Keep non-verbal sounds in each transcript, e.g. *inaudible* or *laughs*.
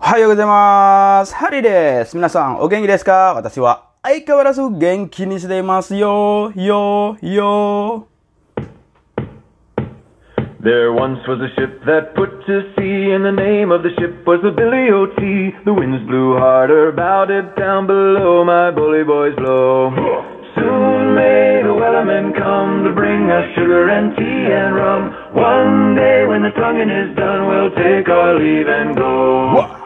おはようございます。ハリーです。皆さん、お元気ですか私は相変わらず元気にしていますよ。よ、よ。 There once was a ship that put to sea, and the name of the ship was the Billy O.T. The winds blew harder, bowed it down below, my bully boys blow. Soon may the wellerman come to bring us sugar and tea and rum. One day when the tonguing is done, we'll take our leave and go.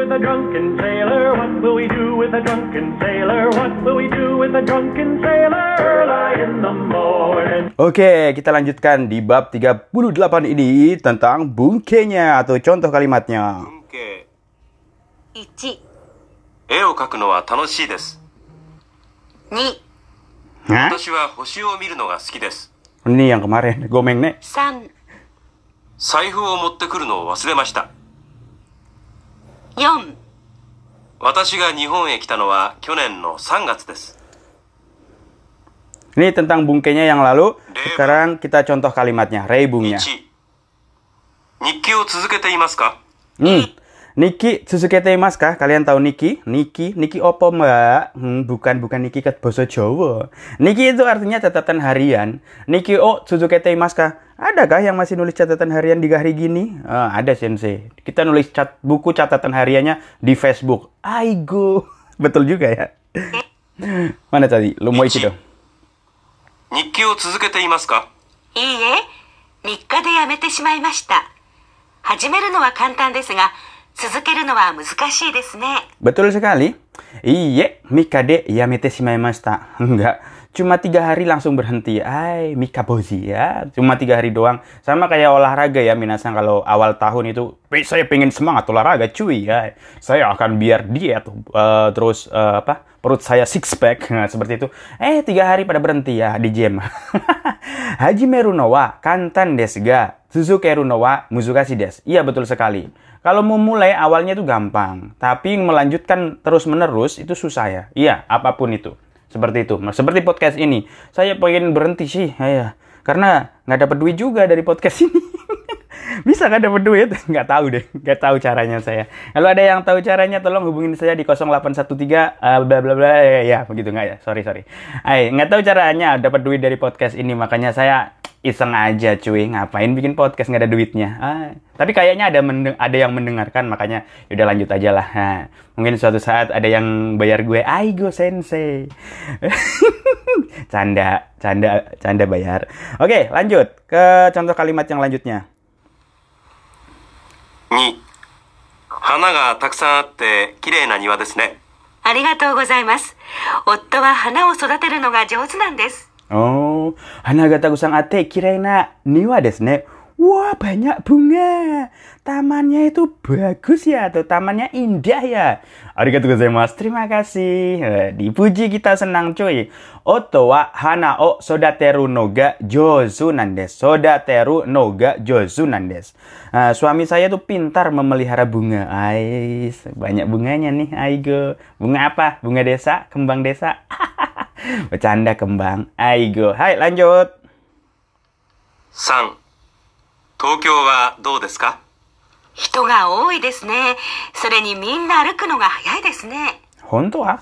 with a drunken sailor? What will we do with a drunken sailor? What will we do with a drunken sailor? Early in the morning. Oke, kita lanjutkan di bab 38 ini tentang bungkenya atau contoh kalimatnya. 文系1、絵を描くのは楽しいです2、 Hah? 私は星を見るのが好きです Ini yang kemarin, gomeng nek. 3、財布を持ってくるのを忘れました 4、私が日本へ来たのは去年の3月です Ini tentang bungkenya yang lalu. Sekarang kita contoh kalimatnya, 1 rebungnya. 日記を続けていますか Hmm. Niki Tsuzukete Mas kah? Kalian tahu Niki? Niki, Niki opo mbak? Hmm, bukan, bukan Niki kat bahasa Jawa. Niki itu artinya catatan harian. Niki o Tsuzukete Mas kah? Adakah yang masih nulis catatan harian di hari gini? Ah, ada sensei. Kita nulis cat, buku catatan hariannya di Facebook. Aigo. *laughs* Betul juga ya. *laughs* Mana tadi? Lu mau isi dong. 日記を続けていますかいいえ、3日でやめてしまいました。始めるのは簡単ですが、 続けるのは難しいですね。 Betul sekali. Iye, Mikade yamete shimaimashita. *laughs* Enggak. Cuma tiga hari langsung berhenti. Ay, Mikabozi ya. Cuma tiga hari doang. Sama kayak olahraga ya, Minasan. Kalau awal tahun itu, "Wih, saya pengen semangat olahraga, cuy ya. Saya akan biar diet. eh, terus, eh, apa, perut saya six pack. *laughs* Nah, seperti itu. Eh, tiga hari pada berhenti ya di gym. *laughs* Hajimeru no wa kantan desu ga Suzukeru no wa muzukashi desu. Iya, betul sekali. Kalau mau mulai awalnya itu gampang, tapi melanjutkan terus-menerus itu susah ya. Iya, apa pun itu. Seperti itu. Seperti podcast ini. Saya pengen berhenti sih, ya. Karena nggak dapat duit juga dari podcast ini. *laughs* Bisa nggak dapat duit? *laughs* Nggak tahu deh. Nggak tahu caranya saya. Kalau ada yang tahu caranya, tolong hubungin saya di 0813 eh, bla bla bla. Ya, ya, begitu nggak ya? Sorry, sorry. Ay, nggak tahu caranya dapat duit dari podcast ini. Makanya saya iseng aja cuy ngapain bikin podcast nggak ada duitnya ah, tapi kayaknya ada ada yang mendengarkan makanya udah lanjut aja lah mungkin suatu saat ada yang bayar gue aigo sensei *laughs* canda canda canda bayar oke lanjut ke contoh kalimat yang lanjutnya 2花がたくさんあって綺麗な庭ですねありがとうございます。夫は花を育てるのが上手なんです。Oh, Hanagata Kusang Ate kiraina niwa desu ne. Wah, banyak bunga. Tamannya itu bagus ya, atau tamannya indah ya. Arigatou gozaimasu. Terima kasih. Eh, Dipuji kita senang cuy. Oto wa hana o sodateru no ga jozu nandes. Sodateru no ga jozu nandes. Ah, suami saya tuh pintar memelihara bunga. Ais, banyak bunganya nih, Aigo. Bunga apa? Bunga desa, kembang desa. *laughs* Bercanda kembang. Aigo. Hai, lanjut. 3東京はどうですか人が多いですね。それにみんな歩くのが早いですね。 Honto ah.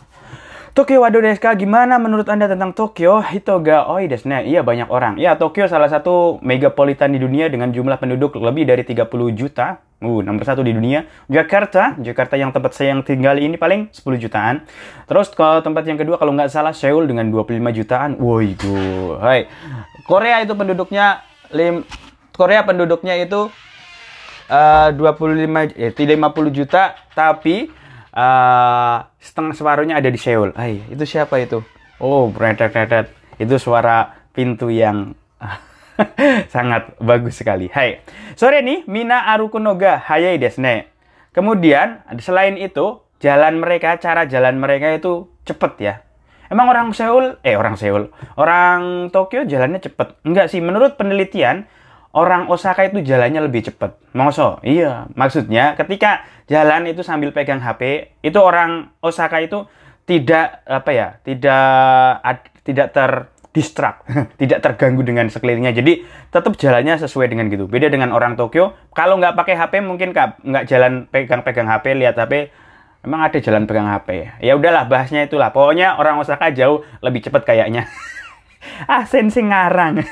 Tokyo wado desu ka? Gimana menurut Anda tentang Tokyo? Hitoga oi desu ne. Iya banyak orang. Ya, Tokyo salah satu megapolitan di dunia dengan jumlah penduduk lebih dari 30 juta. Uh, nomor satu di dunia. Jakarta, Jakarta yang tempat saya yang tinggal ini paling 10 jutaan. Terus kalau tempat yang kedua kalau nggak salah Seoul dengan 25 jutaan. Woi, go. Hai. Korea itu penduduknya lim Korea penduduknya itu eh 25 eh 50 juta tapi eh setengah separuhnya ada di Seoul. Ay, itu siapa itu? Oh, bretet Itu suara pintu yang *laughs* sangat bagus sekali. Hai. Sore nih, Mina Arukunoga Hayai desu ne. kemudian selain itu jalan mereka, cara jalan mereka itu cepet ya. Emang orang Seoul, eh orang Seoul, orang Tokyo jalannya cepet. Enggak sih, menurut penelitian orang Osaka itu jalannya lebih cepet. Mongso, iya. Maksudnya ketika jalan itu sambil pegang HP, itu orang Osaka itu tidak apa ya, tidak ad- tidak ter distract, *laughs* tidak terganggu dengan sekelilingnya. Jadi tetap jalannya sesuai dengan gitu. Beda dengan orang Tokyo, kalau nggak pakai HP mungkin nggak jalan pegang-pegang HP, lihat HP, emang ada jalan pegang HP. Ya udahlah bahasnya itulah. Pokoknya orang Osaka jauh lebih cepat kayaknya. *laughs* *laughs* ah, sensi ngarang.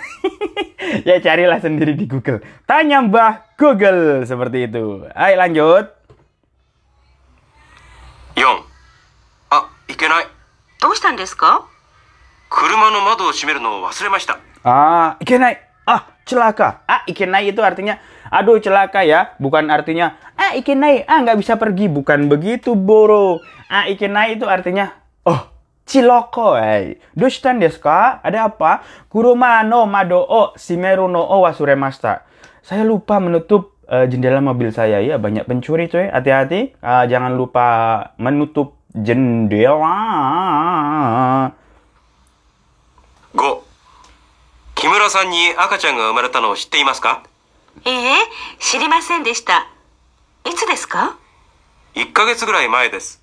*laughs* ya carilah sendiri di Google. Tanya Mbah Google seperti itu. Ayo lanjut. 4あいけないどうしたんですか車の窓を閉めるのを忘れました Ah, ikenai. Ah, celaka. Ah, ikenai itu artinya, aduh celaka ya. Bukan artinya, ah ikenai, ah nggak bisa pergi. Bukan begitu, Boro. Ah, ikenai itu artinya, oh, ciloko. Hey. Dustan desu ka? Ada apa? Kuruma no mado o shimeru no o wasuremashita. Saya lupa menutup eh, jendela mobil saya. Ya, banyak pencuri cuy. Hati-hati. Ah, jangan lupa menutup jendela. 5木村さんに赤ちゃんが生まれたのを知っていますかいいえ、知りませんでした。いつですか1ヶ月ぐらい前です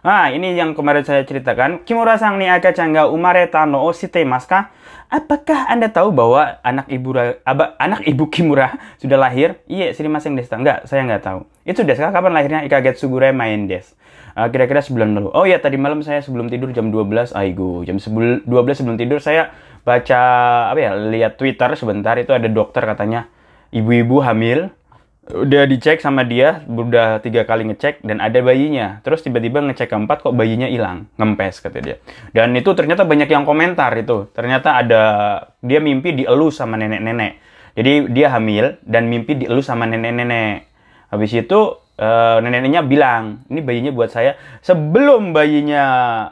Ah, ini yang kemarin saya ceritakan. Kimura-sang ni akachan ga umareta o shitemasu ka? Apakah Anda tahu bahwa anak ibu aba, anak ibu Kimura sudah lahir? Iya, sirimaseng desta. Enggak, saya nggak tahu. Itu desu ka? Kapan lahirnya? Ikagetsu gure main des. Ah, kira-kira sebulan lalu. Oh ya, tadi malam saya sebelum tidur jam 12, aigo. Jam sebel- 12 sebelum tidur saya baca apa ya, lihat Twitter sebentar itu ada dokter katanya ibu-ibu hamil udah dicek sama dia, udah tiga kali ngecek dan ada bayinya. Terus tiba-tiba ngecek keempat kok bayinya hilang, ngempes kata dia. Dan itu ternyata banyak yang komentar itu. Ternyata ada dia mimpi dielus sama nenek-nenek. Jadi dia hamil dan mimpi dielus sama nenek-nenek. Habis itu eh, nenek-neneknya bilang, ini bayinya buat saya. Sebelum bayinya,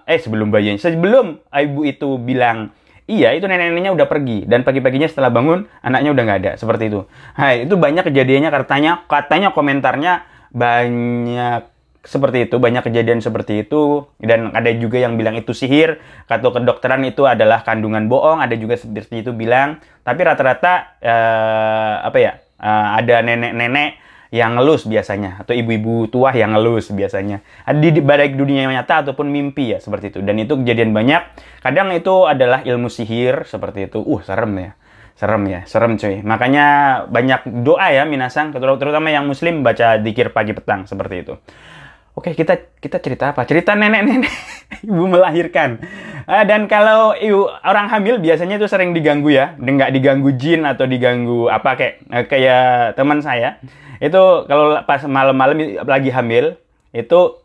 eh sebelum bayinya, sebelum ibu itu bilang Iya, itu nenek-neneknya udah pergi dan pagi-paginya setelah bangun anaknya udah nggak ada seperti itu. Hai, itu banyak kejadiannya katanya katanya komentarnya banyak seperti itu, banyak kejadian seperti itu dan ada juga yang bilang itu sihir, atau kedokteran itu adalah kandungan bohong, ada juga seperti itu bilang. Tapi rata-rata eh, apa ya? eh, ada nenek-nenek yang ngelus biasanya atau ibu-ibu tua yang ngelus biasanya. Di di- baik dunia nyata ataupun mimpi ya seperti itu. Dan itu kejadian banyak. Kadang itu adalah ilmu sihir seperti itu. Uh serem ya. Serem ya serem cuy. Makanya banyak doa ya minasang terut- terutama yang muslim baca dikir pagi petang seperti itu Oke, kita kita cerita apa? Cerita nenek-nenek *laughs* ibu melahirkan. Ah, dan kalau ibu orang hamil biasanya itu sering diganggu ya, nggak diganggu jin atau diganggu apa kayak eh, kayak teman saya. Itu kalau pas malam-malam lagi hamil, itu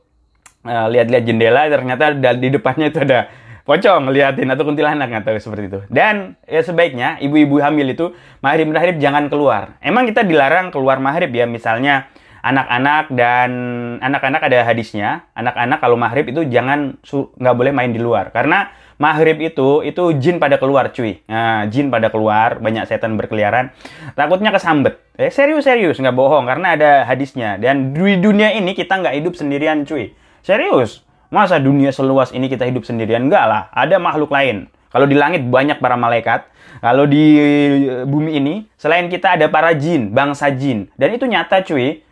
eh, lihat-lihat jendela ternyata di depannya itu ada pocong ngeliatin atau kuntilanak tahu seperti itu. Dan ya sebaiknya ibu-ibu hamil itu maghrib-maghrib jangan keluar. Emang kita dilarang keluar maghrib ya, misalnya anak-anak dan anak-anak ada hadisnya anak-anak kalau maghrib itu jangan nggak boleh main di luar. Karena maghrib itu itu jin pada keluar cuy. Nah, jin pada keluar banyak setan berkeliaran. Takutnya kesambet. Eh serius serius nggak bohong karena ada hadisnya. Dan di dunia ini kita nggak hidup sendirian cuy. Serius? Masa dunia seluas ini kita hidup sendirian? Enggak lah ada makhluk lain. Kalau di langit banyak para malaikat. Kalau di eh, bumi ini selain kita ada para jin bangsa jin. Dan itu nyata cuy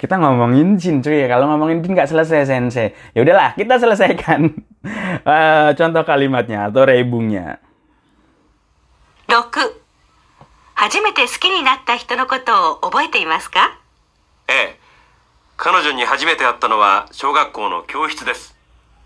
kita ngomongin jin cuy kalau ngomongin jin nggak selesai sensei ya udahlah kita selesaikan Eh, contoh kalimatnya atau rebungnya 6初めて好きになった人のことを覚えていますかええ彼女に初めて会ったのは小学校の教室です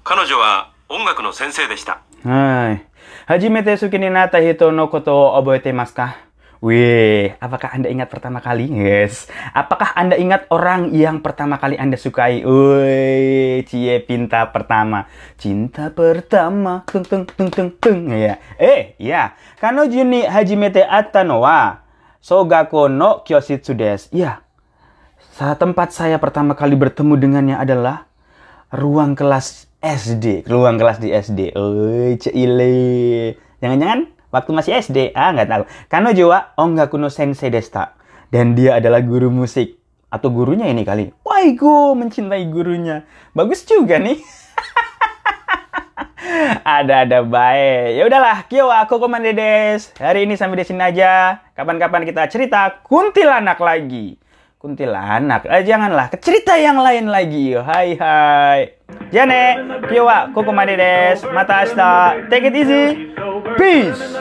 彼女は音楽の先生でした Hai. Hajimete suki ni nata hito no koto oboete mas kah? Wih, apakah Anda ingat pertama kali? Yes. Apakah Anda ingat orang yang pertama kali Anda sukai? Wih, cie pinta pertama. Cinta pertama. Tung tung tung tung tung. Ya. Eh, ya. Kano juni hajimete atta no wa sogako no kyositsu desu. Ya. Tempat saya pertama kali bertemu dengannya adalah ruang kelas SD, ruang kelas di SD. Oi, ceile. Jangan-jangan waktu masih SD? Ah, nggak tahu. Kano wa ongaku no sensei desta. Dan dia adalah guru musik. Atau gurunya ini kali. Waigo mencintai gurunya. Bagus juga nih. *laughs* Ada-ada baik. Ya udahlah, kyo aku komande des. Hari ini sampai di sini aja. Kapan-kapan kita cerita kuntilanak lagi. Kuntilanak, eh, janganlah ke cerita yang lain lagi. Hai hai. Jane, kyo wa kokomade des. Mata asta. Take it easy. Peace.